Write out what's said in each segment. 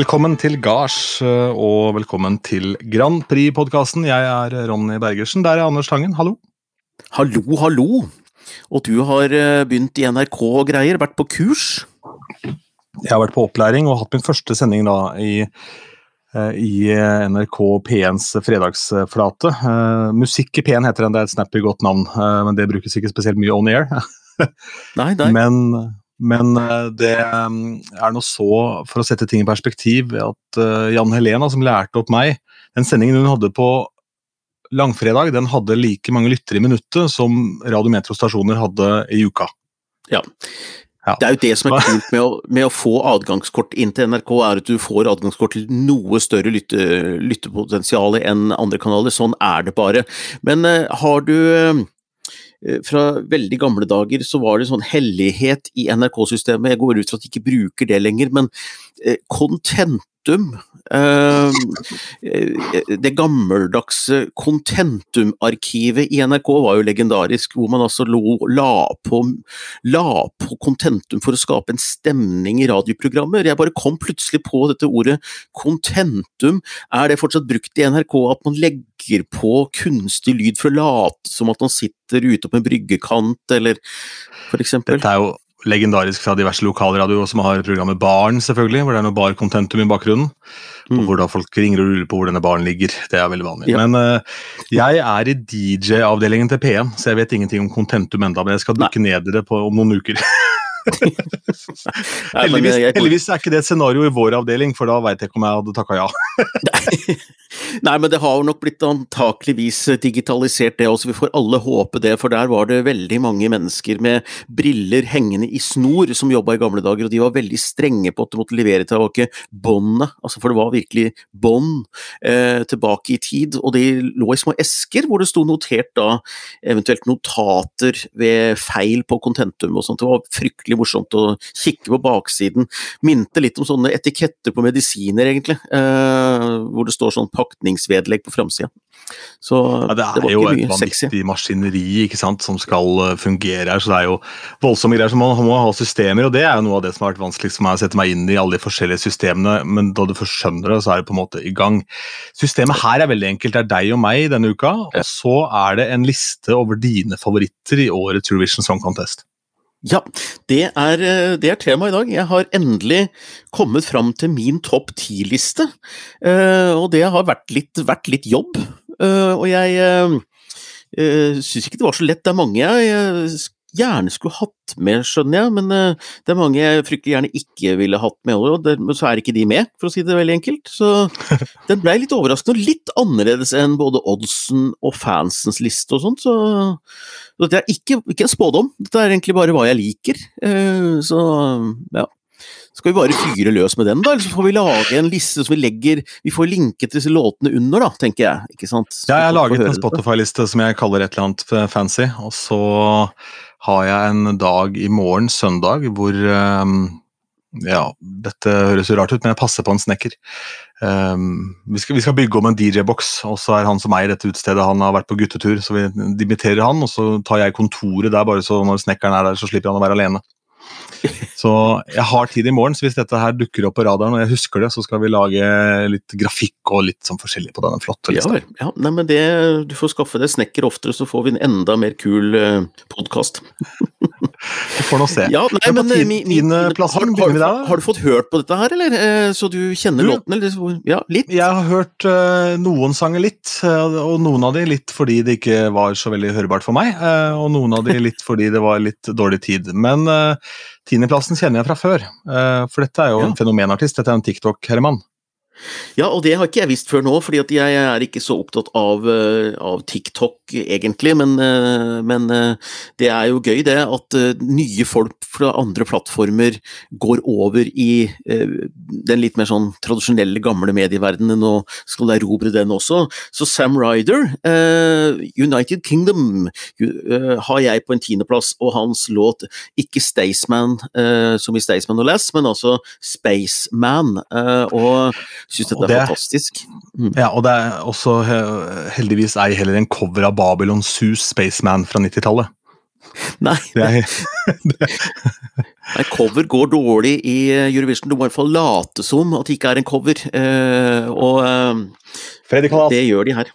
Velkommen til Gards eh, og velkommen til Grand Prix-podkasten. Jeg er Ronny Bergersen. Der er Anders Tangen. Hallo. Hallo, hallo. Og du har eh, begynt i NRK og greier, vært på kurs? Jeg har vært på opplæring og hatt min første sending da i, eh, i NRK P1s fredagsflate. Musikk i P1 heter den, det er et snappy godt navn, men det brukes ikke spesielt mye on air. nei, nei. Men men eh, det mm, er nå så, for å sette ting i perspektiv, at uh, Jan Helena, som lærte opp meg Den sendingen hun hadde på langfredag, den hadde like mange lyttere i minuttet som radiometrostasjoner hadde i uka. Ja. ja. Det er jo det som er kult med å, med å, få adgangskort inn til NRK, er at du får adgangskort til noe større lytte, lyttepotensial enn andre kanaler. Sånn er det bare. Men har du Eh, fra veldig gamle dager så var det sånn hellighet i NRK-systemet. Jeg går ut fra at de ikke bruker det lenger, men kontent Contentum. Eh, det gammeldagse kontentumarkivet i NRK var jo legendarisk, hvor man altså la på, la på kontentum for å skape en stemning i radioprogrammer. Jeg bare kom plutselig på dette ordet kontentum. Er det fortsatt brukt i NRK at man legger på kunstig lyd for å late som at man sitter ute på en bryggekant, eller for eksempel? Dette er jo legendarisk fra diverse lokalradioer som har programmet Barn, selvfølgelig, hvor det er noe bar-contentum i bakgrunnen. Mm. Og hvor da folk ringer og lurer på hvor denne baren ligger. Det er veldig vanlig. Ja. Men uh, jeg er i DJ-avdelingen til P1, så jeg vet ingenting om contentum enda, men jeg skal dukke ned i det på, om noen uker. heldigvis, heldigvis, er ikke det et scenario i vår avdeling, for da veit jeg ikke om jeg hadde takka ja. Nei, men det har jo nok blitt antakeligvis digitalisert det også, vi får alle håpe det, for der var det veldig mange mennesker med briller hengende i snor som jobba i gamle dager, og de var veldig strenge på at du måtte levere tilbake båndet, altså for det var virkelig bånd eh, tilbake i tid, og de lå i små esker hvor det sto notert da eventuelt notater ved feil på kontentum og sånt, det var fryktelig skikkelig morsomt å kikke på baksiden. Minte litt om sånne etiketter på medisiner, egentlig, eh, hvor det står sånn pakningsvedlegg på framsida. Så ja, det, er det jo et vanvittig maskineri ikke sant, som skal eh, fungere her, så det er jo voldsomme greier. Så man må ha systemer, og det er jo noe av det som har vært vanskeligst for meg å sette meg inn i alle de forskjellige systemene, men da du først skjønner det, så er det på en måte i gang. Systemet her er veldig enkelt. Det er deg og meg denne uka, og så er det en liste over dine favoritter i årets Eurovision Song Contest. Ja, det er, eh, det temaet i dag. Jeg har endelig kommet fram til min topp ti-liste. Eh, og det har vært litt, vært litt jobb. Eh, og jeg syns ikke det var så lett. Det er mange jeg gjerne skulle hatt med, skjønner jeg, men det er mange jeg fryktelig gjerne ikke ville hatt med, og så er ikke de med, for å si det veldig enkelt. Så den blei litt overraskende, og litt annerledes enn både oddsen og fansens liste og sånt, så dette er ikke, ikke, en spådom, dette er egentlig bare hva jeg liker. Eh, så ja. Skal vi bare fyre løs med den, da? Eller så får vi lage en liste som vi legger Vi får linket disse låtene under, da, tenker jeg. ikke sant? ja, jeg har laget en Spotify-liste som jeg kaller et eller annet fancy. Og så har jeg en dag i morgen, søndag, hvor um, Ja, dette høres jo rart ut, men jeg passer på en snekker. Um, vi, skal, vi, skal, bygge om en DJ-boks, og så er han som eier dette utestedet, han har vært på guttetur, så vi dimitterer han, og så tar jeg kontoret der, bare så når snekkeren er der, så slipper han å være alene. Så jeg har tid i morgen, så hvis dette her dukker opp på radaren og jeg husker det, så skal vi lage litt grafikk og litt sånn forskjellig på denne flotte lista. Ja, ja. Nei, men det, du får skaffe deg snekker oftere, så får vi en enda mer kul eh, podkast. Vi får nå se. Ja, nei, men, eh, min, min, plassen, har, har, har, du fått hørt på dette her, eller? Eh, så du kjenner du, låten? Eller? Ja, litt? Jeg har hørt uh, noen sanger litt, og noen av de litt fordi det ikke var så veldig hørbart for meg, uh, og noen av de litt fordi det var litt dårlig tid. Men uh, tiendeplassen kjenner jeg fra før, for dette er jo ja. en fenomenartist. Dette er en TikTok-herremann. Ja, og det har ikke jeg visst før nå, fordi jeg er ikke så opptatt av, eh, av TikTok egentlig, men, eh, men, eh, det er jo gøy det at nye folk fra andre plattformer går over i den litt mer sånn tradisjonelle, gamle medieverdenen og skal erobre den også. Så Sam Ryder, United Kingdom, har jeg på en tiendeplass, og hans låt ikke Staysman som i Staysman og Less, men altså Spaceman. og Syns dette er, fantastisk. Mm. Ja, og det er også heldigvis ei heller en cover av Babylon Sus Spaceman fra 90-tallet. Nei. Er, Nei, cover går dårlig i Eurovision. Du må i hvert fall late som at det ikke er en cover. og det gjør de her.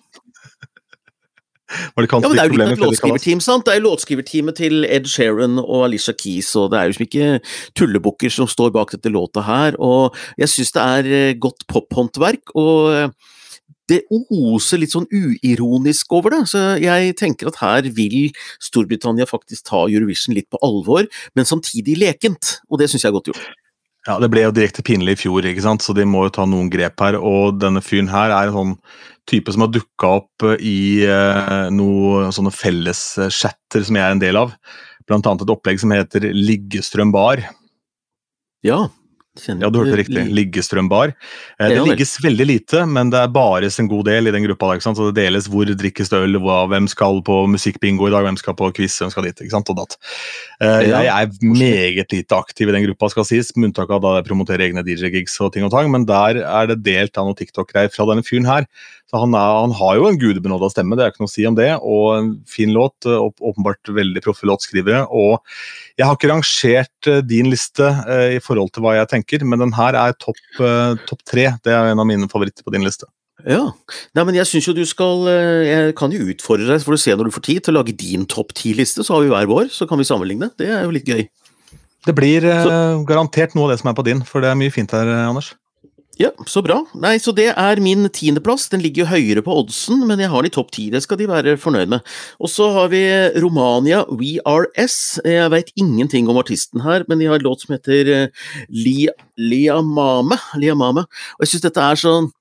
Ja, men det er jo litt av et låtskriverteam, sant? Det er låtskriverteamet til Ed Sheeran og Alicia Keys, og det er jo liksom ikke tullebukker som står bak dette låta her. Og jeg syns det er eh, godt pophåndverk, og eh, det oser litt sånn uironisk over det. Så jeg tenker at her vil Storbritannia faktisk ta Eurovision litt på alvor, men samtidig lekent, og det syns jeg er godt gjort. Ja, det ble jo direkte pinlig i fjor, ikke sant? så de må jo ta noen grep her. Og denne fyren her er en sånn type som har dukka opp i eh, noen sånne felleschatter som jeg er en del av. Blant annet et opplegg som heter Liggestrøm bar. Ja. Ja, du hørte riktig. Liggestrømbar. Eh, det ligges veldig lite, men det er bares en god del i den gruppa. Ikke sant? Så Det deles hvor drikkes det øl, hvem skal på musikkbingo i dag, hvem skal på quiz, hvem skal dit. ikke sant, og datt. Eh, jeg er meget lite aktiv i den gruppa, skal sies, med unntak av da jeg promoterer egne DJ-gigs og ting og tang, men der er det delt av noen TikTok-greier fra denne fyren her. Han, er, han, har jo en gudebenåda stemme, det er ikke noe å si om det, og en fin låt. Åpenbart veldig proffe låtskrivere. Og jeg har ikke rangert eh, din liste eh, i forhold til hva jeg tenker, men den her er topp eh, top tre. Det er en av mine favoritter på din liste. Ja, Nei, men jeg syns jo du skal Jeg kan jo utfordre deg, så får du se når du får tid, til å lage din topp ti-liste. Så har vi hver vår, så kan vi sammenligne. Det er jo litt gøy. Det blir så, garantert noe av det som er på din, for det er mye fint her, Anders. Ja, så bra. Nei, så det er min tiendeplass. Den ligger jo høyere på oddsen, men jeg har den i topp ti. Det skal de være fornøyd med. Og så har vi Romania WeRS. Jeg veit ingenting om artisten her, men de har en låt som heter eh, Liamame. Liamame. Og jeg syns dette er sånn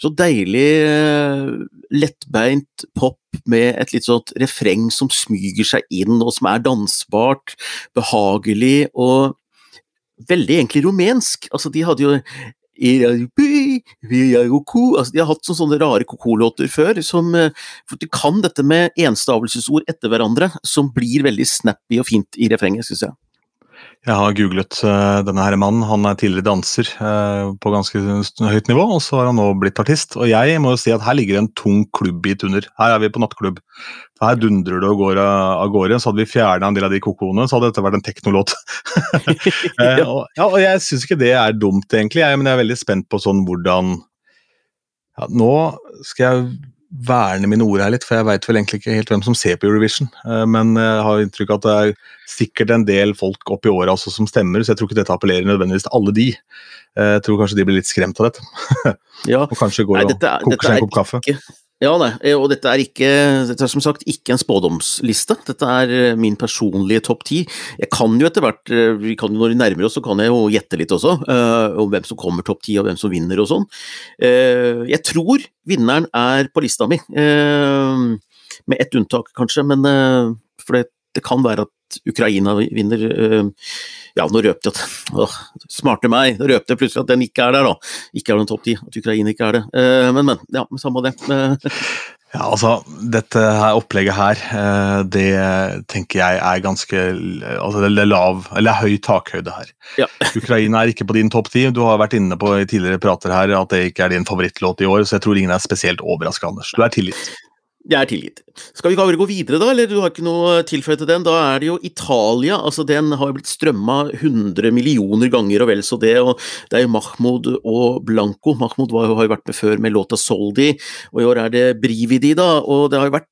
så deilig eh, lettbeint pop med et litt sånt refreng som smyger seg inn, og som er dansbart, behagelig og veldig egentlig rumensk. Altså, de hadde jo Altså, de har hatt sånne rare koko-låter før, som for de kan dette med enstavelsesord etter hverandre, som blir veldig snappy og fint i refrenget, syns jeg. Jeg har googlet uh, denne her mannen. Han er tidligere danser uh, på ganske høyt nivå, og så har han nå blitt artist. Og jeg må jo si at her ligger en tung klubbbit under. Her er vi på nattklubb. Her dundrer det og går av gårde. Så hadde vi fjerna en del av de kokoene, så hadde dette vært en teknolåt. uh, og, ja, og jeg syns ikke det er dumt, egentlig, jeg, men jeg er veldig spent på sånn hvordan ja, Nå skal jeg verne mine ord her litt, for jeg veit vel egentlig ikke helt hvem som ser på Eurovision. Eh, men jeg har inntrykk av at det er sikkert en del folk oppi åra som stemmer, så jeg tror ikke dette appellerer nødvendigvis til alle de. Eh, jeg tror kanskje de blir litt skremt av dette. Ja. og kanskje går Nei, dette, og koker seg en kopp kaffe. Ikke, ja, nei, eh, og dette er ikke dette er som sagt ikke en spådomsliste. Dette er eh, min personlige topp ti. Jeg kan jo etter hvert, eh, vi kan jo når vi nærmer oss, så kan jeg jo gjette litt også, uh, om hvem som kommer topp ti og hvem som vinner og sånn. Uh, jeg tror vinneren er på lista mi, uh, med ett unntak kanskje, men for det, det kan være at Ukraina vinner. Ja, nå røpte jeg at åh, Smarte meg, nå røpte jeg plutselig at den ikke er der, da. Ikke er den topp ti, at Ukraina ikke er det. Eh, men, men. Ja, samme det. Ja, altså, Dette her opplegget her, eh, det tenker jeg er ganske altså Det er lav, eller høy takhøyde her. Ja. Ukraina er ikke på din topp ti. Du har vært inne på i tidligere prater her at det ikke er din favorittlåt i år, så jeg tror ingen er spesielt overraska, Anders. Du er tilgitt. Jeg er tilgitt. Skal vi bare gå videre, da? Eller du har ikke noe tilføyd til den? Da er det jo Italia. altså Den har blitt strømma 100 millioner ganger og vel så det. og Det er jo Mahmoud og Blanco. Mahmoud har jo vært med før med låta 'Soldi', og i år er det Brividi, da. og det har jo vært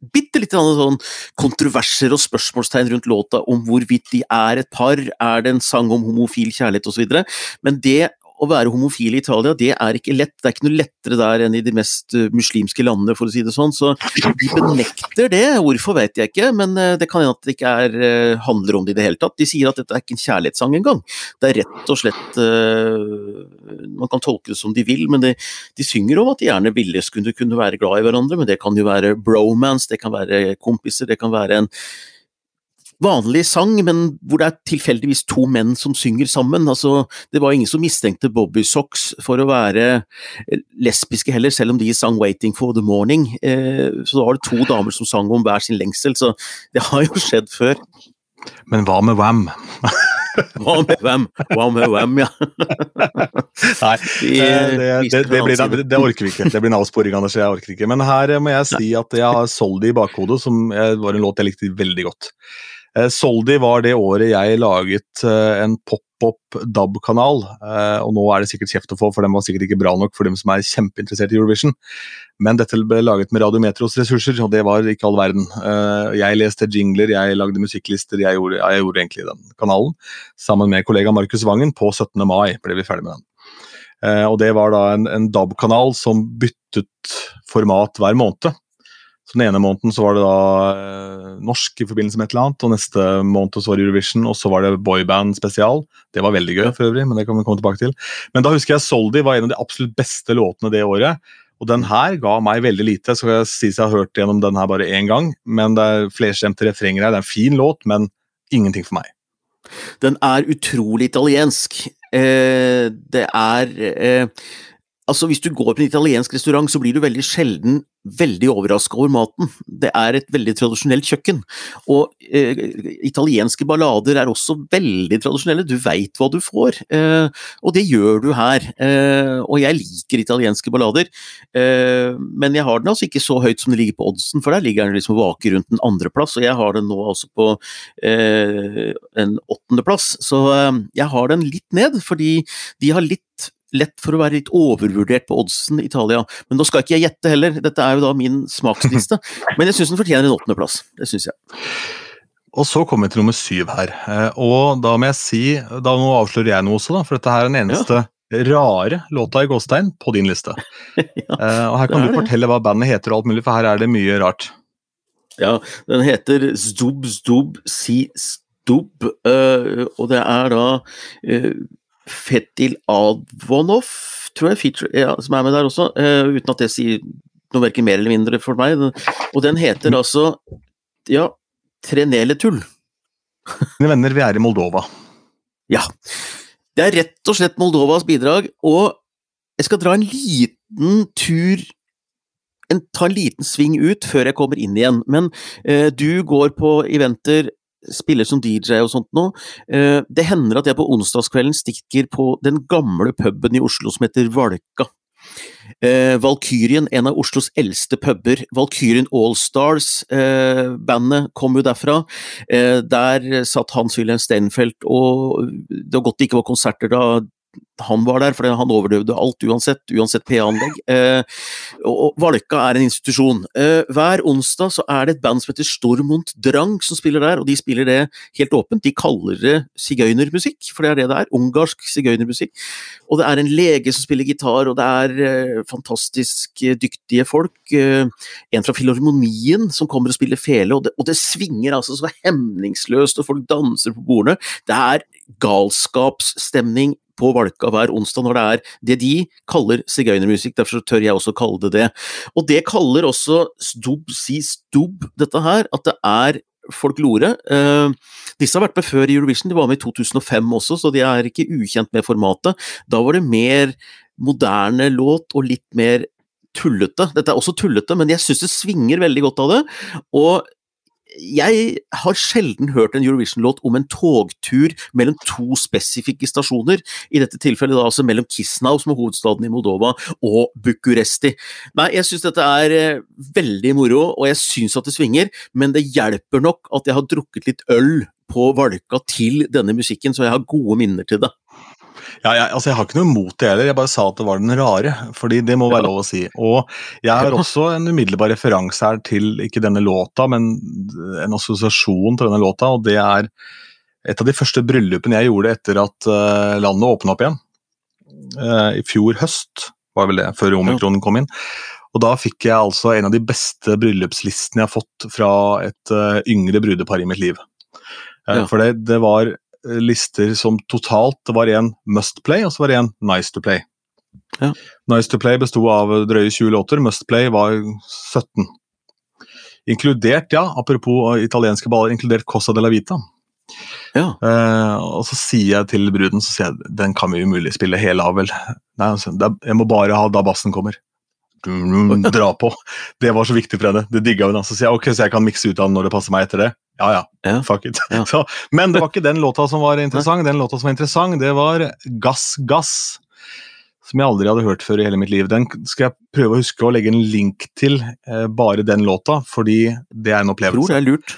bitte litt sånn kontroverser og spørsmålstegn rundt låta om hvorvidt de er et par, er det en sang om homofil kjærlighet osv. Men det å være homofil i Italia, det er ikke lett. Det er ikke noe lettere der enn i de mest uh, muslimske landene, for å si det sånn. Så de benekter det. Hvorfor vet jeg ikke, men uh, det kan hende at det ikke er, uh, handler om det i det hele tatt. De sier at dette er ikke en kjærlighetssang engang. Det er rett og slett Man kan tolke det som de vil, men de, de synger om at de gjerne ville skulle kunne være glad i hverandre, men det kan jo være bromance, det kan være kompiser, det kan være en vanlig sang, men hvor det er tilfeldigvis to menn som synger sammen. Altså, det var ingen som mistenkte Bobby Socks for å være eh, lesbiske heller, selv om de sang 'Waiting for the Morning'. Eh, så da var det to damer som sang om hver sin lengsel, så det har jo skjedd før. Men hva med Wam? hva med hvem? Hva med hvem, ja. Nei, det, det, det, blir, det, orker vi ikke. Det blir en avsporing, Anders. Jeg orker ikke. Men her må jeg si at jeg har Soldi i bakhodet, som var en låt jeg likte veldig godt. Soldi var det året jeg laget en pop-up DAB-kanal, og nå er det sikkert kjeft å få, for den var sikkert ikke bra nok for dem som er kjempeinteressert i Eurovision. Men dette ble laget med Radiometros ressurser, og det var ikke all verden. Jeg leste jingler, jeg lagde musikklister, jeg gjorde, jeg gjorde egentlig den kanalen. Sammen med kollega Markus Vangen på 17. mai ble vi ferdig med den. Og det var da en, en DAB-kanal som byttet format hver måned. Så Den ene måneden så var det da eh, norsk i forbindelse med et eller annet, og neste måned så var det Eurovision, og så var det boyband spesial. Det var veldig gøy for øvrig, men det kan vi komme tilbake til. Men da husker jeg Soldi var en av de absolutt beste låtene det året. Og den her ga meg veldig lite. Så jeg si at jeg har hørt gjennom den her bare én gang, men det er flerstemte refrenger her. Det er en fin låt, men ingenting for meg. Den er utrolig italiensk. Eh, det er eh Altså, Hvis du går på en italiensk restaurant, så blir du veldig sjelden veldig overraska over maten. Det er et veldig tradisjonelt kjøkken. Og eh, italienske ballader er også veldig tradisjonelle, du veit hva du får. Eh, og det gjør du her. Eh, og jeg liker italienske ballader, eh, men jeg har den altså ikke så høyt som den ligger på oddsen, for der ligger den liksom vake rundt en andreplass, og jeg har den nå altså på eh, en åttendeplass. Så eh, jeg har den litt ned, fordi de har litt lett for å være litt overvurdert på oddsen Italia. Men nå skal ikke jeg gjette heller, dette er jo da min smaksliste. Men jeg syns den fortjener en åttendeplass. Det syns jeg. Og så kommer vi til nummer syv her. Eh, og da må jeg si da Nå avslører jeg noe også, da, for dette her er den eneste ja. rare låta i gåstein på din liste. ja, eh, og her kan du fortelle hva bandet heter og alt mulig, for her er det mye rart. Ja, den heter Zdub Zdub Si Zdub, uh, og det er da Fetil Advonov, tror jeg, feature, ja, som er med der også, uh, uten at det sier noe verken mer eller mindre for meg. Og den heter altså ja, Treneletull. Mine venner, vi er i Moldova. Ja. Det er rett og slett Moldovas bidrag, og jeg skal dra en liten tur en, ta en liten sving ut før jeg kommer inn igjen. Men eh, du går på eventer spiller som DJ og sånt noe. Eh, det hender at jeg på onsdagskvelden stikker på den gamle puben i Oslo som heter Valka. Eh, Valkyrien, en av Oslos eldste puber. Valkyrien Allstars, eh, bandet kom jo derfra. Eh, der satt Hans-Wilhelm Steinfeld, og det var godt det ikke var konserter da han var der, for han overdøvde alt uansett, uansett PA-anlegg. Eh, og Valka er en institusjon. Eh, hver onsdag så er det et band som heter Stormont Drang som spiller der, og de spiller det helt åpent. De kaller det sigøynermusikk, for det er det det er. Ungarsk sigøynermusikk. Og det er en lege som spiller gitar, og det er eh, fantastisk dyktige folk. Eh, en fra Filharmonien som kommer og spiller fele, og det, og det svinger altså så hemningsløst, og folk danser på bordene. Det er galskapsstemning på Valka hver onsdag når det er det de kaller sigøynermusikk, derfor tør jeg også kalle det det. Og det kaller også stubb si stubb dette her, at det er folklore. Uh, disse har vært med før i Eurovision, de var med i 2005 også, så de er ikke ukjent med formatet. Da var det mer moderne låt og litt mer tullete. Dette er også tullete, men jeg syns det svinger veldig godt av det. Og jeg har sjelden hørt en Eurovision-låt om en togtur mellom to spesifikke stasjoner, i dette tilfellet da altså mellom Kisnau, som er hovedstaden i Moldova, og Bucuresti. Nei, jeg syns dette er eh, veldig moro, og jeg syns at det svinger, men det hjelper nok at jeg har drukket litt øl på Valka til denne musikken, så jeg har gode minner til det. Ja, jeg, altså jeg har ikke noe imot det heller, jeg bare sa at det var den rare. fordi det må være lov å si. Og jeg har også en umiddelbar referanse her til ikke denne låta, men en assosiasjon til denne låta. Og det er et av de første bryllupene jeg gjorde etter at uh, landet åpna opp igjen. Uh, I fjor høst, var vel det, før omikronen kom inn. Og da fikk jeg altså en av de beste bryllupslistene jeg har fått fra et uh, yngre brudepar i mitt liv. Ja. For det, det, var lister som totalt Det var én Must Play, og så var det én Nice to Play. Ja. Nice to Play besto av drøye 20 låter, Must Play var 17. Inkludert, ja, apropos italienske baller, inkludert Cosa de la Vita. Ja. Uh, og så sier jeg til bruden så sier jeg, den kan vi umulig spille hele av, vel. Nei, altså, jeg må bare ha da bassen kommer. Dra på. Det var så viktig for henne. Det digga hun. Så sier jeg ok, så jeg kan mikse ut av den når det passer meg etter det. Ja, ja. Yeah. Fuck it. Yeah. Så, men det var ikke den låta som var interessant. Den låta som var interessant, det var Gass Gass. Som jeg aldri hadde hørt før i hele mitt liv. Den skal jeg prøve å huske å legge en link til, eh, bare den låta, fordi det er en opplevelse. Tror det er lurt.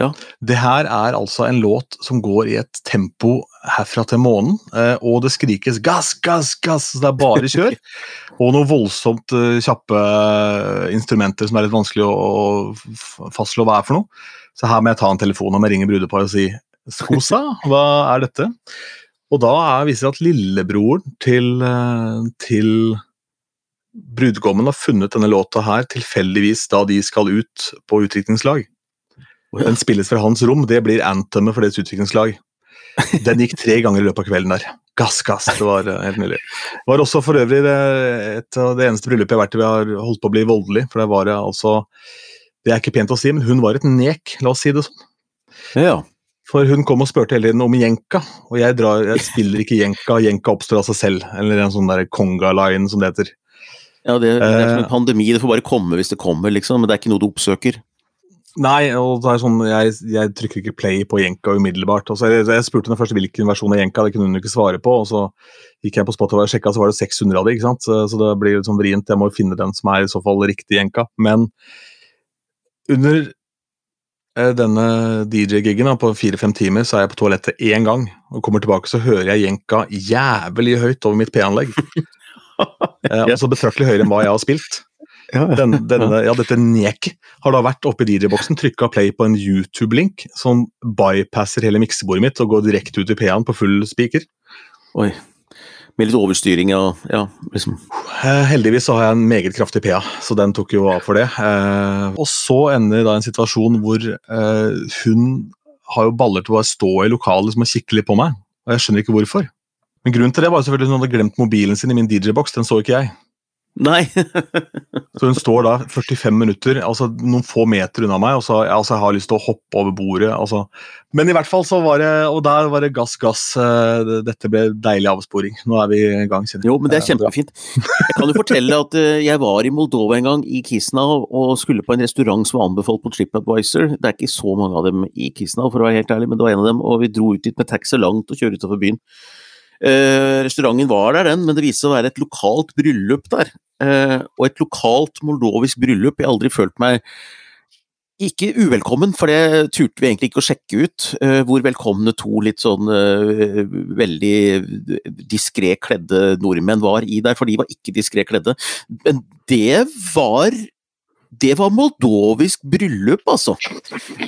Ja. Det her er altså en låt som går i et tempo herfra til månen, eh, og det skrikes 'gass, gass, gass', så det er bare kjør. og noen voldsomt eh, kjappe instrumenter som er litt vanskelig å, å fastslå hva er for noe. Så her må jeg ta en telefon og ringe brudeparet og si 'Skosa, hva er dette?' Og da er, viser det at lillebroren til, til brudgommen har funnet denne låta her tilfeldigvis da de skal ut på utviklingslag. Den spilles fra hans rom, det blir anthemet for deres utviklingslag. Den gikk tre ganger i løpet av kvelden der. Gass, gass. Det var uh, helt nydelig. Det var også for øvrig det, et av det eneste bryllupet jeg har vært i vi har holdt på å bli voldelig. For det var altså Det er ikke pent å si, men hun var et nek, la oss si det sånn. Ja. For hun kom og spurte hele tiden om jenka, og jeg, drar, jeg spiller ikke jenka. Jenka oppstår av seg selv. Eller en sånn der konga-line som det heter. Ja, det, det, er som en pandemi, det får bare komme hvis det kommer, liksom. Men det er ikke noe du oppsøker. Nei, og det er sånn, jeg, jeg trykker ikke play på Jenka umiddelbart. Altså, jeg, jeg, spurte henne først hvilken versjon av Jenka, det kunne hun ikke svare på. og Så gikk jeg på Spotify og sjekka, så var det 600 av det, ikke sant? Så, så det blir litt sånn vrient. Jeg må jo finne den som er i så fall riktig Jenka. Men under eh, denne DJ-gigen på fire-fem timer, så er jeg på toalettet én gang. og Kommer tilbake, så hører jeg Jenka jævlig høyt over mitt P-anlegg. eh, altså betraktelig høyere enn hva jeg har spilt. Den, denne, ja, dette Nek har da vært oppe i DJ-boksen, trykka play på en YouTube-link som bypasser hele miksebordet mitt og går direkte ut i P-en på full spiker. Oi. Med litt overstyring, ja. ja liksom. Eh, heldigvis så har jeg en meget kraftig PA, så den tok jo av for det. Eh, og så ender da en situasjon hvor eh, hun har jo baller til å stå i lokalet liksom, og kikke litt på meg, og jeg skjønner ikke hvorfor. Men grunnen til det var selvfølgelig at hun hadde glemt mobilen sin i min DJ-boks, den så ikke jeg. Nei. så hun står da 45 minutter, altså noen få meter unna meg, og så altså, jeg har lyst til å hoppe over bordet. Altså. Men i hvert fall så var det Og der var det gass, gass. Eh, dette ble deilig avsporing. Nå er vi i gang. Siden. Jo, men det er kjempefint. Jeg kan jo fortelle at eh, jeg var i Moldova en gang, i Kisnav, og skulle på en restaurant som var anbefalt på TripAdvisor. Det er ikke så mange av dem i Kisnav, for å være helt ærlig, men det var en av dem. Og vi dro ut dit med taxi langt og kjøre utover byen. Eh, restauranten var der, den, men det viste seg å være et lokalt bryllup der. Eh, og et lokalt moldovisk bryllup. Jeg har aldri følt meg ikke uvelkommen, for det turte vi egentlig ikke å sjekke ut. Eh, hvor velkomne to litt sånn eh, veldig diskré kledde nordmenn var i der, for de var ikke diskré kledde. Men det var det var moldovisk bryllup, altså.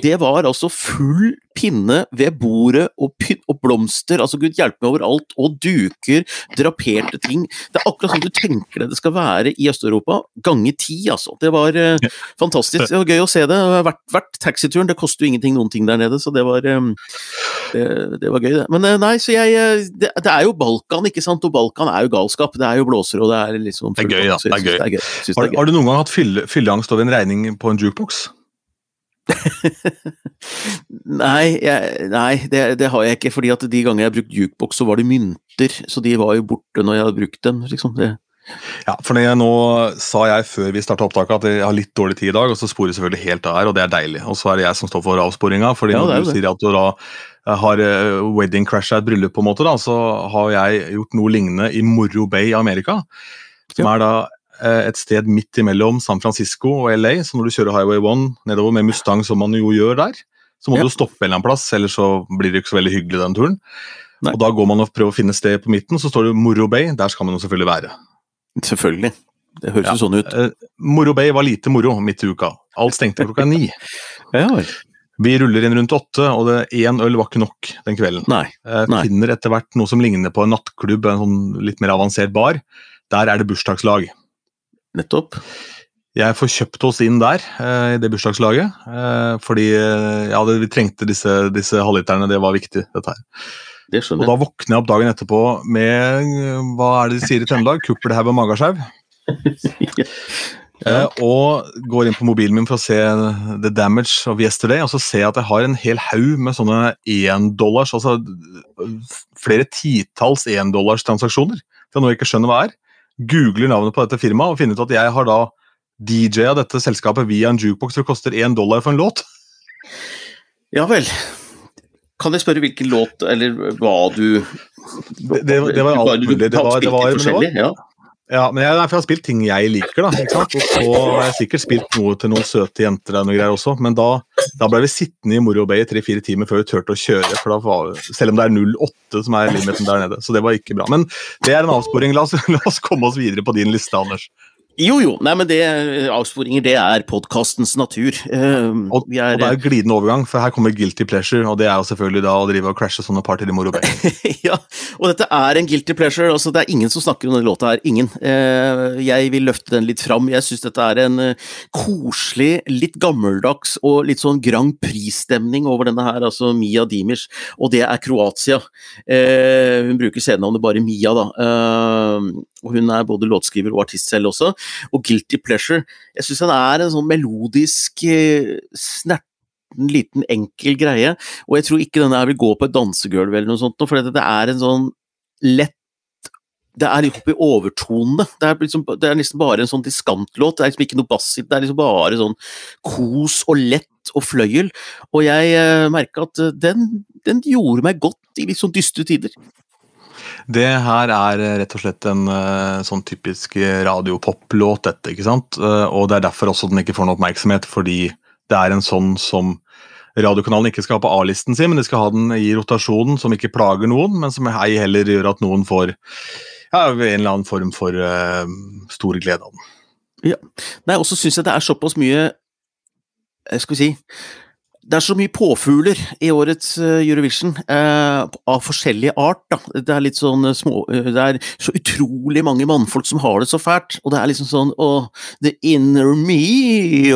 Det var altså full pinne ved bordet og, og blomster, altså gud hjelpe meg overalt, og duker, draperte ting. Det er akkurat sånn du tenker det det skal være i Øst-Europa, ganger ti, altså. Det var uh, fantastisk. Det var gøy å se det. hvert vært taxituren, det koster jo ingenting noen ting der nede, så det var, um, det, det, var gøy, det. Men uh, nei, så jeg det, det, er jo Balkan, ikke sant, og Balkan er jo galskap. Det er jo blåser, og det er liksom Det er gøy. Det er gøy. Det er gøy. Har, har, du noen gang hatt fylleangst over en regning på en jukebox? nei, jeg, nei det, det, har jeg ikke. fordi at de gangene jeg har brukt jukebox, så var det mynter. Så de var jo borte når jeg hadde brukt dem. liksom det. Ja, for det jeg, Nå sa jeg før vi starta opptaket at jeg har litt dårlig tid i dag, og så sporer selvfølgelig helt av her, og det er deilig. Og så er det jeg som står for avsporinga. fordi ja, når du sier at du da eh, har eh, wedding crash et bryllup, på en måte da, så har jeg gjort noe lignende i Morro Bay i Amerika. Som ja. er da Eh, et sted midt imellom San Francisco og LA. Så når du kjører Highway 1 nedover med Mustang, som man jo gjør der, så må ja. du stoppe en eller annen plass, ellers så blir det ikke så veldig hyggelig den turen. Nei. Og Da går man og prøver å finne sted på midten, så står det Morro Bay. Der skal man jo selvfølgelig være. Selvfølgelig. Det høres jo ja. sånn ut. Eh, Moro Bay var lite moro midt i uka. Alt stengte klokka ni. ja, vi ruller inn rundt åtte, og én øl var ikke nok den kvelden. Nei, Nei. eh, finner etter hvert noe som ligner på en nattklubb, en sånn litt mer avansert bar. Der er det bursdagslag. Nettopp. Jeg får kjøpt oss inn der, eh, i det bursdagslaget. Fordi ja, vi trengte disse, disse halvliterne, det var viktig. dette her. Og da våkner jeg opp dagen etterpå med hva er det de sier i Trøndelag? Kuppelhaug og magasjau. ja. og går inn på mobilen min for å se The Damage of Yesterday, og så ser jeg at jeg har en hel haug med sånne éndollars, altså flere titalls éndollars-transaksjoner. Noe jeg ikke skjønner hva er googler navnet på dette firmaet og finner ut at jeg har da DJ-a dette selskapet via en jukebox som koster én dollar for en låt. Ja vel. Kan jeg spørre hvilken låt, eller hva du Det, det, det var alt mulig. Det var, det var, det var, Ja, men jeg, jeg, har spilt ting jeg liker, da. ikke sant? Og så har jeg sikkert spilt noe til noen søte jenter og noe greier også, men da, da ble vi sittende i Moro Bay i tre-fire timer før vi turte å kjøre, for da var, selv om det er 08 som er limiten der nede. Så det var ikke bra. Men det er en avsporing. La oss, la oss komme oss videre på din liste, Anders. Jo, jo. Nei, men det, avsporinger det er podkastens natur. Uh, og, er, og, det er jo glidende overgang, for her kommer guilty pleasure, og det er jo selvfølgelig da å drive og crashe sånne party i moro ja, og dette er en guilty pleasure. altså Det er ingen som snakker om denne låta her. Ingen. Uh, jeg vil løfte den litt fram. Jeg syns dette er en uh, koselig, litt gammeldags og litt sånn Grand Prix-stemning over denne her, altså Mia Dimers, og det er Kroatia. hun bruker scenenavnet bare Mia, da. og hun er både låtskriver og artist selv også og Guilty Pleasure. Jeg syns den er en sånn melodisk, eh, snerten, liten, enkel greie. Og jeg tror ikke denne her vil gå på et dansegulv eller noe sånt, for det er en sånn lett det er litt oppe i overtonene. Det, liksom, det er, nesten bare en sånn diskantlåt. Det er liksom ikke noe bass i det, er liksom bare sånn kos og lett og fløyel. Og jeg eh, merka at eh, den, den, gjorde meg godt i litt sånn dystre tider. Det her er eh, rett og slett en uh, sånn typisk radiopoplåt, dette, ikke sant? Uh, og det er derfor også den ikke får noe oppmerksomhet, fordi det er en sånn som radiokanalen ikke skal ha på A-listen sin, men de skal ha den i rotasjonen, som ikke plager noen, men som ei heller gjør at noen får ja, en eller annen form for uh, stor glede av den. Ja. Nei, og så syns jeg det er såpass mye Skal vi si det er så mye påfugler i årets eh, Eurovision, eh, av forskjellig art. Da. Det er litt sånn eh, små eh, Det er så utrolig mange mannfolk som har det så fælt, og det er liksom sånn Å, the inner me,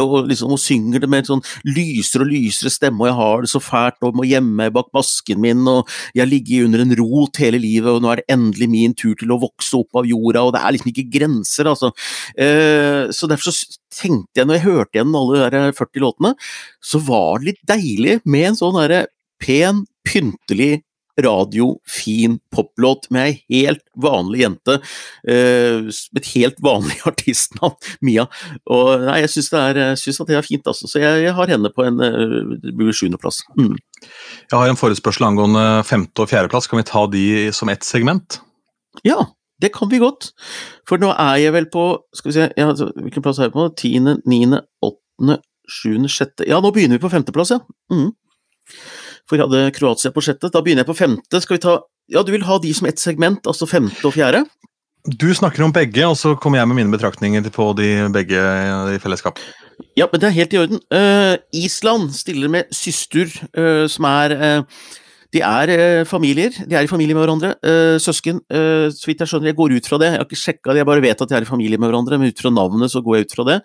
og liksom og synger det med sånn lysere og lysere stemme, og jeg har det så fælt, og må gjemme meg bak masken min, og jeg har ligget under en rot hele livet, og nå er det endelig min tur til å vokse opp av jorda, og det er liksom ikke grenser, altså. Eh, så derfor så tenkte jeg, når jeg hørte igjen alle de 40 låtene, så var det litt deilig med en sånn derre pen, pyntelig radio, fin poplåt med ei helt vanlig jente. Uh, et helt vanlig artistnavn, Mia. Og nei, jeg syns det er fint, altså. Så jeg, jeg har henne på en uh, sjuendeplass. Mm. Jeg har en forespørsel angående femte- og fjerdeplass. Kan vi ta de som ett segment? Ja, det kan vi godt. For nå er jeg vel på Skal vi se, ja, altså, hvilken plass er jeg på? Tiende, niende, åttende, sjuende, sjette Ja, nå begynner vi på femteplass, ja. Mm. For jeg hadde Kroatia på sjette. Da begynner jeg på femte. Skal vi ta Ja, du vil ha de som ett segment, altså femte og fjerde? Du snakker om begge, og så kommer jeg med mine betraktninger på de begge i fellesskap. Ja, men det er helt i orden. Uh, Island stiller med Systur, uh, som er uh, de er eh, familier, de er i familie med hverandre. Eh, søsken, eh, så vidt jeg skjønner. Jeg går ut fra det. Jeg har ikke sjekka det, jeg bare vet at de er i familie med hverandre, men ut fra navnet så går jeg ut fra det.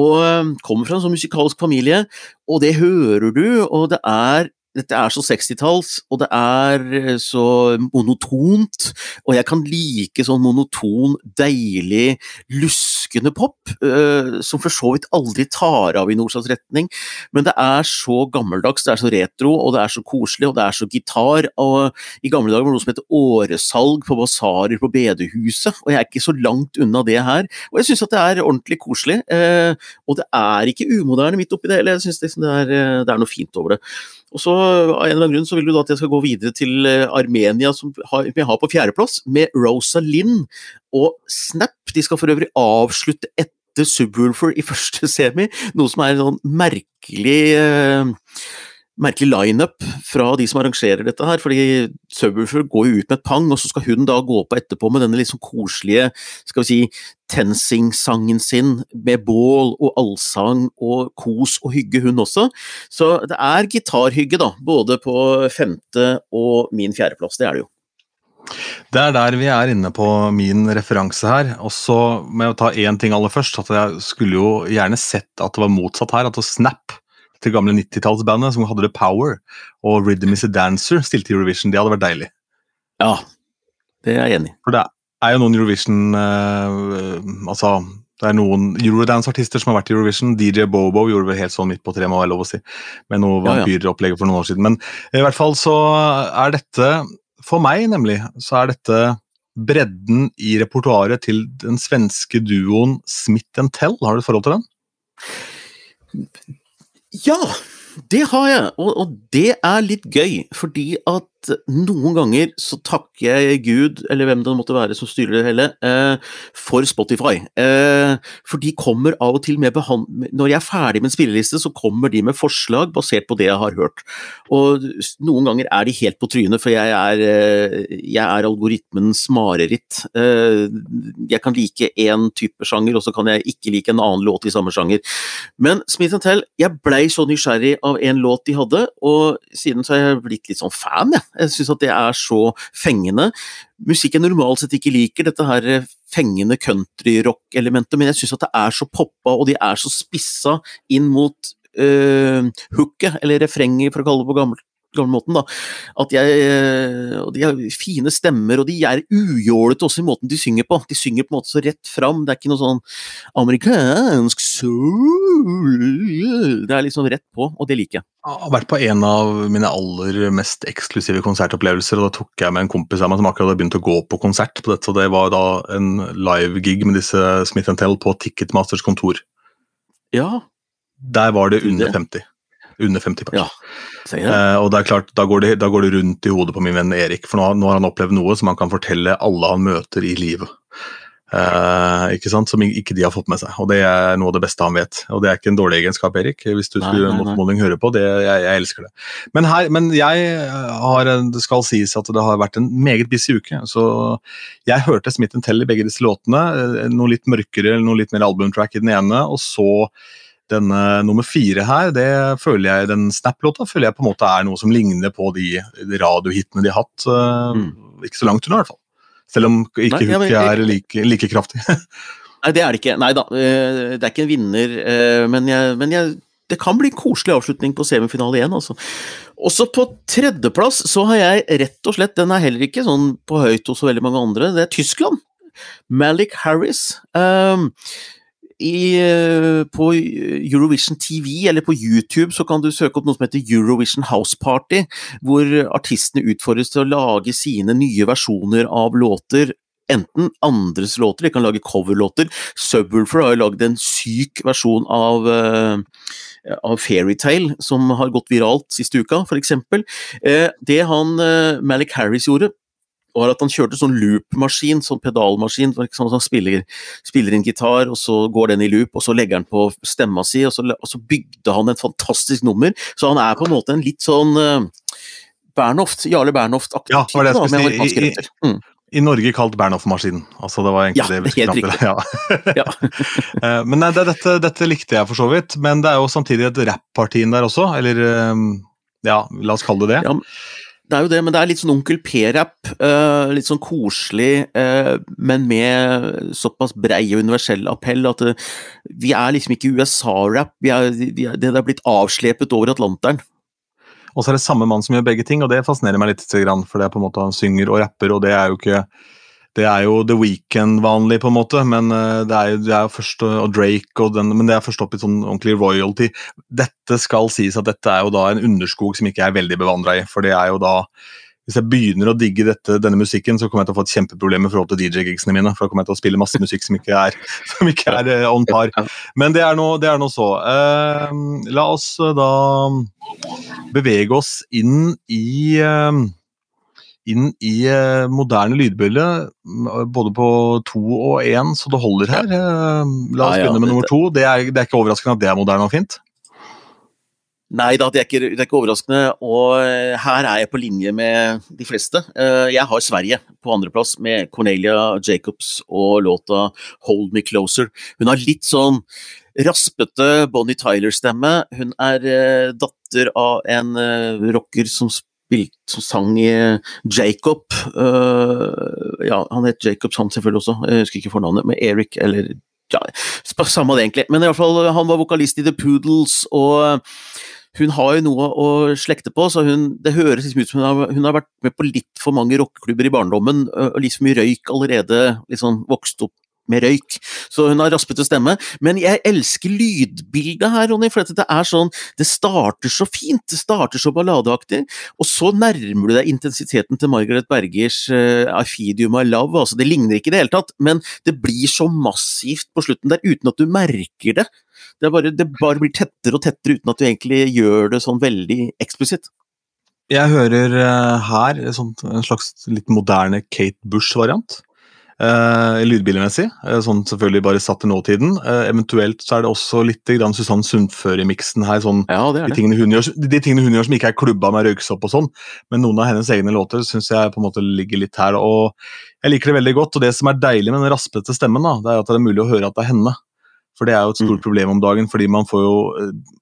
Og kommer fra en sånn musikalsk familie, og det hører du, og det er dette er så 60-talls, og det er eh, så monotont. Og jeg kan like sånn monoton, deilig, luskende pop, uh, som for så vidt aldri tar av i noen retning. Men det er så gammeldags, det er så retro, og det er så koselig, og det er så gitar. Og i gamle dager var det noe som heter åresalg på basarer på bedehuset, og jeg er ikke så langt unna det her. Og jeg syns at det er ordentlig koselig, uh, og det er ikke umoderne midt oppi det hele. Jeg syns det, det, det, er noe fint over det. Og så Av en eller annen grunn så vil du da at jeg skal gå videre til eh, Armenia, som vi har på fjerdeplass, med Rosa Linn og Snap. De skal for øvrig avslutte etter Subwoolfer i første semi, noe som er en sånn merkelig eh, merkelig lineup fra de som arrangerer dette her. fordi Subwoofer går jo ut med et pang, og så skal hun da gå på etterpå med denne liksom koselige skal vi si, TenSing-sangen sin med bål og allsang og kos og hygge, hun også. Så det er gitarhygge, da, både på femte og min fjerdeplass. Det er det jo. Det er der vi er inne på min referanse her. Og så må jeg ta én ting aller først. at Jeg skulle jo gjerne sett at det var motsatt her. At Snap til gamle 90-tallsbandet som hadde The Power, og Rhythm Is A Dancer stilte i Eurovision. Det hadde vært deilig. Ja, det er jeg enig i. For det er jo noen Eurovision uh, Altså, det er noen Eurodance-artister som har vært i Eurovision. DJ Bobo gjorde det helt sånn midt på treet, må være lov å si, med noe vampyropplegg for noen år siden. Men i hvert fall så er dette, for meg nemlig, så er dette bredden i repertoaret til den svenske duoen Smith Tell. Har du et forhold til den? Ja, det har jeg, og, og, det er litt gøy, fordi at noen ganger så takker jeg Gud, eller hvem det måtte være som styrer det hele, eh, for Spotify. Eh, for de kommer av og til med Når jeg er ferdig med en spilleliste, så kommer de med forslag basert på det jeg har hørt. Og noen ganger er de helt på trynet, for jeg er, eh, jeg er algoritmens mareritt. Jeg kan like én type sjanger, og så kan jeg ikke like en annen låt i samme sjanger. Men Smith Tell, jeg blei så nysgjerrig av en låt de hadde, og siden så har jeg blitt litt sånn fan, jeg. Jeg syns at det er så fengende. Musikk jeg normalt sett ikke liker, dette her fengende countryrock-elementet, men jeg syns at det er så poppa, og de er så spissa inn mot uh, hooket, eller refrenget, for å kalle det på gammelt måten, da. At jeg eh, Og de har fine stemmer, og de er ujålete også i måten de synger på. De synger på en måte så rett fram. Det er ikke noe sånn amerikansk soul Det er liksom rett på, og det liker jeg. Jeg har vært på en av mine aller mest eksklusive konsertopplevelser, og da tok jeg med en kompis av meg som akkurat hadde begynt å gå på konsert på dette, og det var da en live-gig med disse Smith Tell på Ticketmasters kontor. Ja. Der var det under 50 under 50 pers. Ja, eh, og det er klart, da går det, da går det, rundt i hodet på min venn Erik, for nå, nå, har han opplevd noe som han kan fortelle alle han møter i livet. Uh, ikke sant? Som ikke de har fått med seg. Og det er noe av det beste han vet. Og det er ikke en dårlig egenskap, Erik, hvis du skulle motmodning høre på. Det, jeg, jeg, elsker det. Men, her, men jeg har, det skal sies at det har vært en meget busy uke. Så jeg hørte Smith Tell i begge disse låtene. Eh, noe litt mørkere, noe litt mer albumtrack i den ene, og så denne nummer fire her, det føler jeg, den Snap-låta føler jeg på en måte er noe som ligner på de, radiohitene de har hatt. Uh, mm. Ikke så langt unna, i hvert fall. Selv om ikke Nei, ja, er like, like kraftig. Nei, det er det ikke. Nei da, eh, det er ikke en vinner, eh, men, jeg, men jeg, det kan bli en koselig avslutning på semifinale igjen, altså. Også på tredjeplass så har jeg rett og slett, den er heller ikke sånn på høyt hos veldig mange andre, det er Tyskland. Malik Harris. Um, i, eh, på Eurovision TV eller på YouTube så kan du søke opp noe som heter Eurovision House Party, hvor artistene utfordres til å lage sine nye versjoner av låter enten andres låter, de kan lage coverlåter. Subwoolfer har jo lagd en syk versjon av, uh, av Fairytale, som har gått viralt siste uka, f.eks. Uh, det han uh, Malik Harris gjorde, var at han kjørte sånn loop-maskin, sånn pedalmaskin, liksom, så han spiller, spiller inn gitar, og så går den i loop, og så legger han på stemma si, og så, og så bygde han et fantastisk nummer. Så han er på en måte en litt sånn uh, Bernhoft, Jarle Bernhoft-aktig ja, det da, med amerikanske røtter. Mm. I Norge kalt Bernhoft-maskinen. Altså det var egentlig ja, det vi helt riktig. Ja. Eh, men nei, det, dette, dette, likte jeg for så vidt, men det er jo samtidig et rap-parti der også, eller um, ja, la oss kalle det det. Ja, det er jo det, men det er litt sånn Onkel P-rapp. Uh, litt sånn koselig, uh, men med såpass brei og universell appell at uh, vi er liksom ikke USA-rap. Det er blitt avslepet over Atlanteren. Og så er det samme mann som gjør begge ting, og det fascinerer meg litt, for det er på en måte han synger og rapper, og det er jo ikke det er jo The Weekend vanlig, på en måte, men eh, det er jo, det er jo først og Drake og den, men det er først opp i sånn ordentlig royalty. Dette skal sies at dette er jo da en underskog som ikke er veldig bevandra i. For det er jo da Hvis jeg begynner å digge dette, denne musikken, så kommer jeg til å få et kjempeproblem i forhold til DJ-gigsene mine. For da kommer jeg til å spille masse musikk som ikke er, som ikke er uh, on par. Men det er nå, er så. Uh, la oss da bevege oss inn i inn i eh, moderne lydbilde, både på to og én, så det holder her. Eh, la oss ja, ja, begynne med nummer to. Det er, det er, ikke overraskende at det er moderne og fint? Nei da, det er, ikke, det er ikke overraskende, og eh, her er jeg på linje med de fleste. Jeg har Sverige på andreplass med Cornelia Jacobs og låta 'Hold Me Closer'. Hun har litt sånn raspete Bonnie Tyler-stemme. Hun er datter av en rocker som som sang i Jacob uh, Ja, han het Jacob Sand selvfølgelig også, jeg husker ikke fornavnet, med Eric eller ja, Samme det, egentlig. Men i hvert fall, han var vokalist i The Poodles, og hun har jo noe å slekte på, så hun, det høres liksom ut som hun har, hun har vært med på litt for mange rockeklubber i barndommen, og litt for mye røyk allerede, liksom vokst opp med røyk. Så hun har raspete stemme. Men jeg elsker lydbildet her, Ronny, for det er sånn Det starter så fint, det starter så balladeaktig, og så nærmer du deg intensiteten til Margaret Bergers uh, You My Love. Altså, det ligner ikke i det hele tatt, men det blir så massivt på slutten der uten at du merker det. Det bare, det bare blir tettere og tettere uten at du egentlig gjør det sånn veldig eksplisitt. Jeg hører her en slags litt moderne Kate Bush-variant. Uh, lydbilmessig, uh, sånn selvfølgelig bare satt til nåtiden. Uh, eventuelt så er det også litt grann Susann Sundfør-miksen her. Sånn, ja, det det. De, tingene gjør, de, tingene hun gjør, som ikke er klubba med røyksopp og sånn, men noen av hennes egne låter syns jeg på en måte ligger litt her. og Jeg liker det veldig godt. og Det som er deilig med den raspete stemmen, da, det er at det er mulig å høre at det er henne. For det er jo et stort mm. problem om dagen, fordi man får jo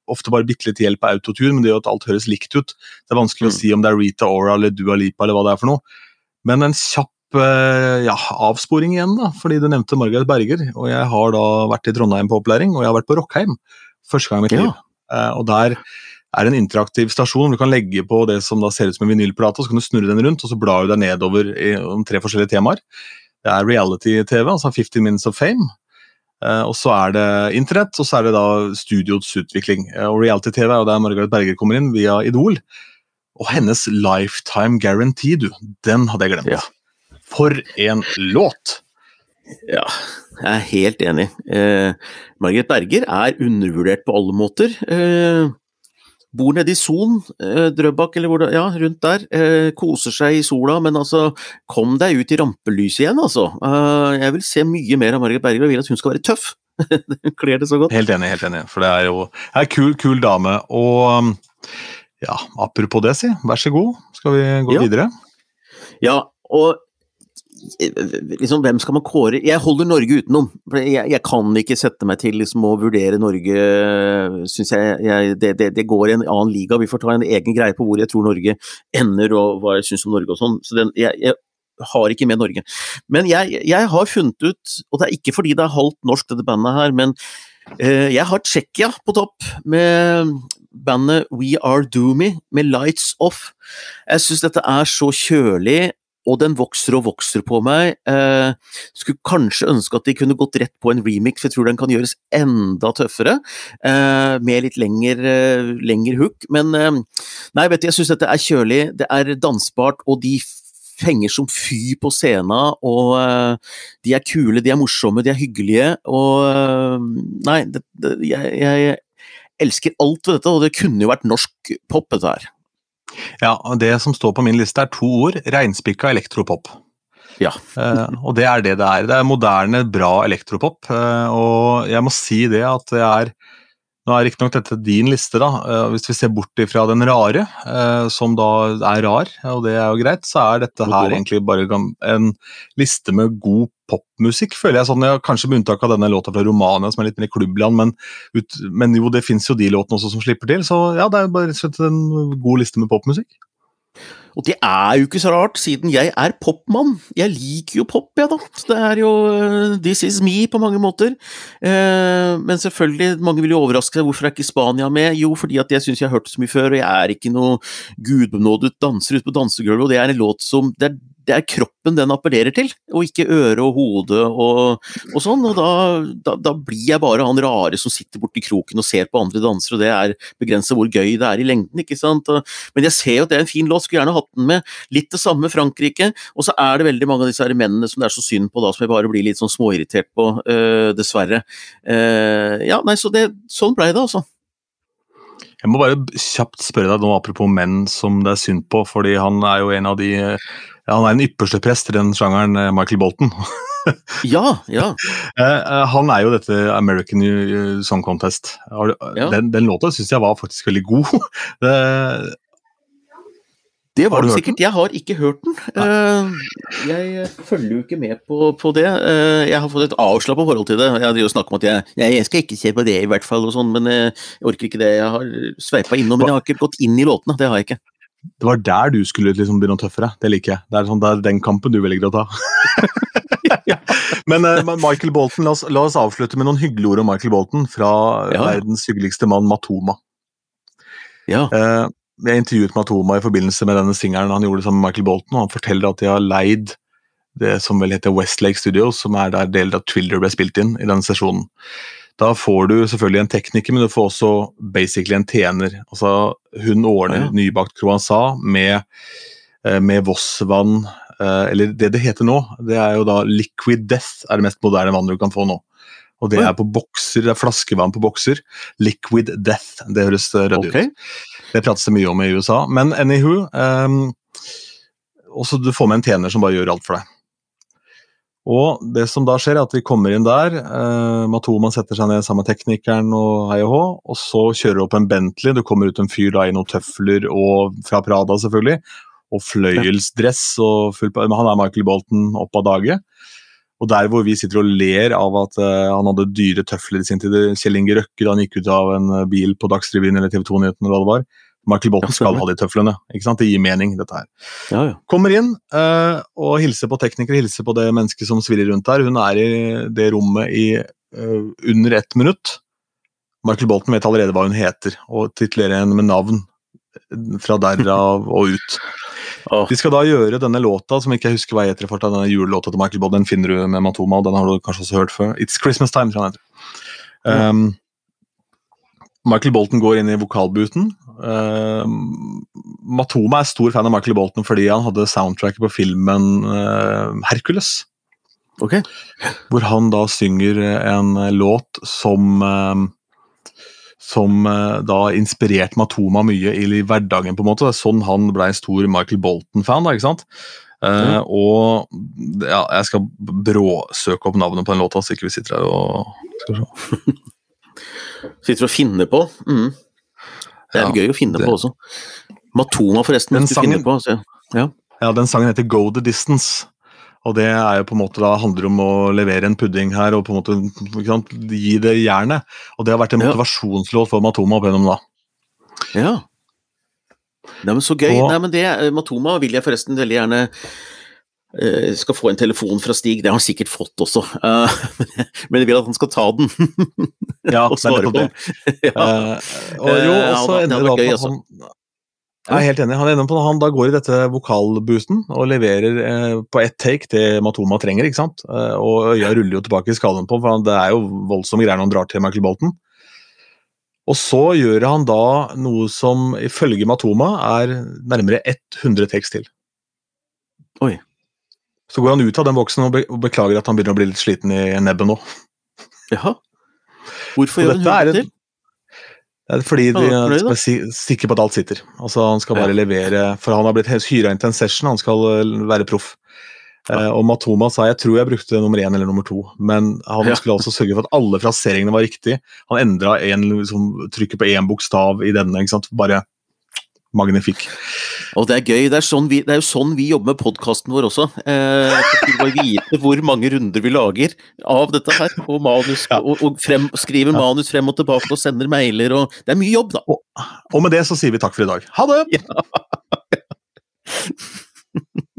ofte bare bitte litt hjelp av autotune, men det gjør at alt høres likt ut. Det er vanskelig mm. å si om det er Rita Ora eller Dua Lipa eller hva det er for noe. Men en kjapp ja, avsporing igjen, da, fordi du nevnte Margaret Berger. og Jeg har da vært i Trondheim på opplæring, og jeg har vært på Rockheim første gang i mitt liv. Ja. og Der er en interaktiv stasjon hvor du kan legge på det som da ser ut som en vinylplate, og så kan du snurre den rundt, og så blar du deg nedover i, om tre forskjellige temaer. Det er reality-TV, altså 15 Minutes of Fame. Uh, og så er det internett, og så er det da studioets utvikling. Og reality-TV er jo der Margaret Berger kommer inn, via Idol. Og hennes lifetime guarantee, du, den hadde jeg glemt. Ja. For en låt! Ja, jeg er helt enig. Eh, Margaret Berger er undervurdert på alle måter. Eh, bor nede i Son, eh, Drøbak eller hvor det Ja, rundt der. Eh, koser seg i sola, men altså, kom deg ut i rampelyset igjen, altså. Eh, jeg vil se mye mer av Margaret Berger og vil at hun skal være tøff. Hun kler det så godt. Helt enig, helt enig. For det er jo en kul, kul dame. Og ja, apropos det, si. Vær så god, skal vi gå ja. videre? Ja, og liksom, hvem skal man kåre Jeg holder Norge utenom. Jeg, jeg kan ikke sette meg til liksom, å vurdere Norge synes jeg, jeg det, det, det, går i en annen liga. Vi får ta en egen greie på hvor jeg tror Norge ender og hva jeg syns om Norge og sånn. Så den, jeg, jeg, har ikke med Norge. Men jeg, jeg, har funnet ut, og det er ikke fordi det er halvt norsk dette bandet her, men eh, jeg har Tsjekkia på topp med bandet We Are Doomy med Lights Off. Jeg syns dette er så kjølig og den vokser og vokser på meg. Eh, skulle kanskje ønske at de kunne gått rett på en remix, for jeg tror den kan gjøres enda tøffere. Eh, med litt lengre, eh, lengre hook. Men eh, nei, vet du, jeg syns dette er kjølig, det er dansbart, og de fenger som fy på scenen. Og eh, de er kule, de er morsomme, de er hyggelige. Og eh, nei, det, det, jeg, jeg elsker alt ved dette, og det kunne jo vært norsk pop, dette her. Ja, Det som står på min liste er to ord. Reinspikka elektropop. Ja. eh, og det er det det er. Det er moderne, bra elektropop. Eh, og jeg må si det at det er Nå er riktignok dette din liste, da. Eh, hvis vi ser bort ifra den rare, eh, som da er rar, og det er jo greit, så er dette her egentlig bare en liste med god popmusikk, føler jeg. sånn, jeg, Kanskje med unntak av denne låta fra Romania, som er litt mer i klubbland, men, ut, men jo, det fins jo de låtene også som slipper til. Så ja, det er bare rett og slett en god liste med popmusikk. Og det er jo ikke så rart, siden jeg er popmann. Jeg liker jo pop, jeg, ja, da. Det er jo uh, This is me på mange måter. Uh, men selvfølgelig, mange vil jo overraske seg. Hvorfor er ikke Spania med? Jo, fordi at jeg syns jeg har hørt så mye før, og jeg er ikke noe gudbenådet danser ute på dansegulvet, og det er en låt som det er det er kroppen den appellerer til, og ikke øre og hode og, og sånn. Og da, da, da, blir jeg bare han rare som sitter borti kroken og ser på andre dansere, og det er begrenset hvor gøy det er i lengden, ikke sant. Men jeg ser jo at det er en fin låt, skulle gjerne hatt den med. Litt det samme Frankrike, og så er det veldig mange av disse her mennene som det er så synd på, da, som jeg bare blir litt sånn småirritert på, øh, dessverre. Uh, ja, nei, så det, sånn blei det, altså. Jeg må bare kjapt spørre deg nå apropos menn som det er synd på, fordi han er jo en av de ja, Han er den ypperste prest i den sjangeren, eh, Michael Bolton. ja, ja. Eh, eh, han er jo dette American Song Contest. Den, den låta syns jeg var faktisk veldig god. det, det var det sikkert. Jeg har ikke hørt den. Jeg følger jo ikke med på, på det. Jeg har fått et avslappa forhold til det. Jeg hadde jo snakket om at jeg, jeg skal ikke se på det, i hvert fall, og sånn, men jeg orker ikke det. Jeg har sveipa innom, men jeg har ikke gått inn i låtene. Det har jeg ikke. Det var der du skulle liksom begynne å tøffe deg. Det liker jeg. Det er, sånn, det er den kampen du velger å ta. Men uh, Michael Bolton, la oss, la oss, avslutte med noen hyggelige ord om Michael Bolton fra ja. verdens hyggeligste mann, Matoma. Ja. Uh, jeg intervjuet Matoma i forbindelse med denne singelen han gjorde sammen med Michael Bolton, og han forteller at de har leid det som vel heter Westlake Studios, som er der deler av Twilder ble spilt inn i denne sesjonen. Da får du selvfølgelig en tekniker, men du får også basically en tjener. Altså, hun ordner ja. nybakt croissant med, eh, med Voss-vann, eh, eller det det heter nå, det er jo da liquid death, er det mest moderne vannet du kan få nå. Og det er på bokser, det er flaskevann på bokser. Liquid death. Det høres rødt okay. ut. Det prates det mye om i USA. Men anywho um, også Du får med en tjener som bare gjør alt for deg. Og det som da skjer, er at vi kommer inn der. Eh, Matoma setter seg ned sammen med teknikeren og hei og så kjører du opp en Bentley. Det kommer ut en fyr da i noen tøfler og fra Prada, selvfølgelig. Og fløyelsdress og full Han er Michael Bolton opp av dage. Og der hvor vi sitter og ler av at uh, han hadde dyre tøfler i sin tid, Kjell Inge Røkke da han gikk ut av en bil på Dagsrevyen eller TV 2-nyhetene eller hva det var, Michael Bolton skal ha de tøflene. ikke sant? Det gir mening, dette her. Ja, ja. Kommer inn uh, og hilser på teknikere, hilser på det mennesket som svirrer rundt her. Hun er i det rommet i uh, under ett minutt. Michael Bolton vet allerede hva hun heter, og titulerer henne med navn fra derav og ut. De skal da gjøre denne låta, som ikke jeg husker hva heter, for denne julelåta til Michael Bolton, den finner du med Matoma, og den har du kanskje også hørt før. It's Christmas Time, tror jeg den heter. Um, Michael Bolton går inn i vokalbooten. Uh, Matoma er stor fan av Michael Bolton fordi han hadde soundtracket på filmen uh, Hercules. Okay. Hvor han da synger en låt som uh, som da inspirerte Matoma mye i hverdagen. på en måte. Sånn han ble en stor Michael Bolton-fan. da, ikke sant? Mm. og ja, jeg skal bråsøke opp navnet på den låta, så ikke vi sitter her og skal se. Sitter og finner på. Mm. Det er ja, gøy å finne det. på også. Matoma, forresten. Den sangen, på, ja. ja. den sangen heter Go the Distance. Og det er jo på en måte da handler om å levere en pudding her og på en måte sant, gi det jernet. Og det har vært en motivasjonslåt for Matoma opp gjennom da. Ja. Neimen, Så gøy. Og, Nei, men det, Matoma vil jeg forresten veldig gjerne skal få en telefon fra Stig. Det har han sikkert fått også, uh, men jeg vil at han skal ta den. Ja, og svare på. Ja. Uh, og jo, og så ender det altså. han jeg er helt enig. Han ender på han da går i dette vokalboosten og leverer eh, på ett take det Matoma trenger. ikke sant? Eh, og øya ruller jo tilbake i skallen på for det er jo voldsomme greier når han drar til Michael Bolton. Og så gjør han da noe som ifølge Matoma er nærmere 100 takes til. Oi. Så går han ut av den boksen og, be og beklager at han begynner å bli litt sliten i nebbet nå. Jaha. Hvorfor gjør han det til? Det er fordi de er sikre på at alt sitter. Altså Han skal bare ja. levere For han har blitt hyra inn til en session, han skal eh, være proff. Ja. Eh, og Matoma sa jeg tror jeg brukte nummer én eller nummer to, men han ja. skulle altså sørge for at alle fraseringene var riktig. Han endra liksom, trykket på én bokstav i denne. ikke sant? Bare magnifikk. Og det er gøy. Det er, sånn vi, det er jo sånn vi jobber med podkasten vår også. Eh, vi må vite hvor mange runder vi lager av dette her, og, manus, ja. og, og frem, skriver manus frem og tilbake og sender mailer og Det er mye jobb, da. Og, og med det så sier vi takk for i dag. Ha det! Ja.